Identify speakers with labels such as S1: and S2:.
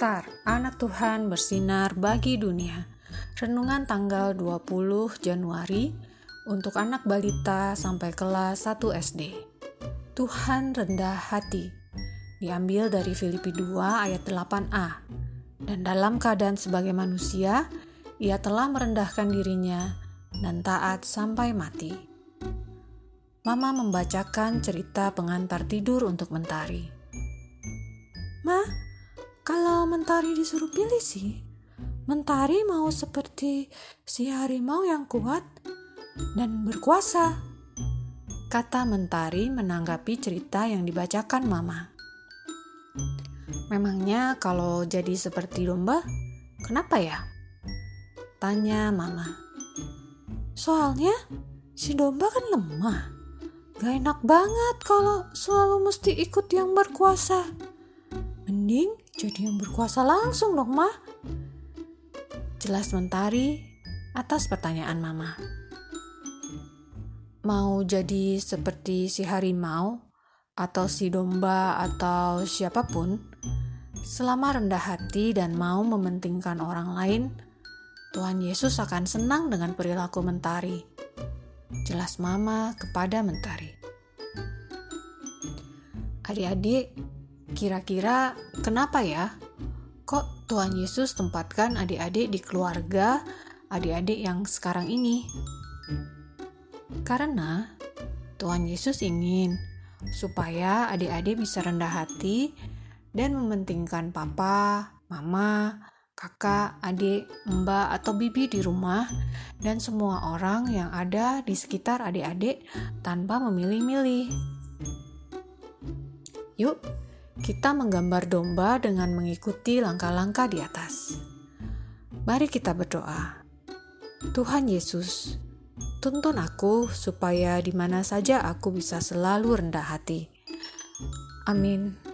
S1: Star, anak Tuhan bersinar bagi dunia. Renungan tanggal 20 Januari untuk anak balita sampai kelas 1 SD. Tuhan rendah hati. Diambil dari Filipi 2 ayat 8a. Dan dalam keadaan sebagai manusia, ia telah merendahkan dirinya dan taat sampai mati. Mama membacakan cerita pengantar tidur untuk Mentari. Ma, kalau Mentari disuruh pilih sih, Mentari mau seperti si harimau yang kuat dan berkuasa. Kata Mentari menanggapi cerita yang dibacakan Mama. Memangnya kalau jadi seperti domba, kenapa ya? Tanya Mama. Soalnya si domba kan lemah. Gak enak banget kalau selalu mesti ikut yang berkuasa. Mending jadi yang berkuasa langsung dong, Mah. Jelas mentari atas pertanyaan Mama. Mau jadi seperti si harimau atau si domba atau siapa pun, selama rendah hati dan mau mementingkan orang lain, Tuhan Yesus akan senang dengan perilaku mentari. Jelas Mama kepada mentari. Adik-adik, kira-kira kenapa ya? Kok Tuhan Yesus tempatkan adik-adik di keluarga adik-adik yang sekarang ini? Karena Tuhan Yesus ingin supaya adik-adik bisa rendah hati dan mementingkan papa, mama, kakak, adik, mbak, atau bibi di rumah dan semua orang yang ada di sekitar adik-adik tanpa memilih-milih. Yuk, kita menggambar domba dengan mengikuti langkah-langkah di atas. Mari kita berdoa. Tuhan Yesus, tuntun aku supaya di mana saja aku bisa selalu rendah hati. Amin.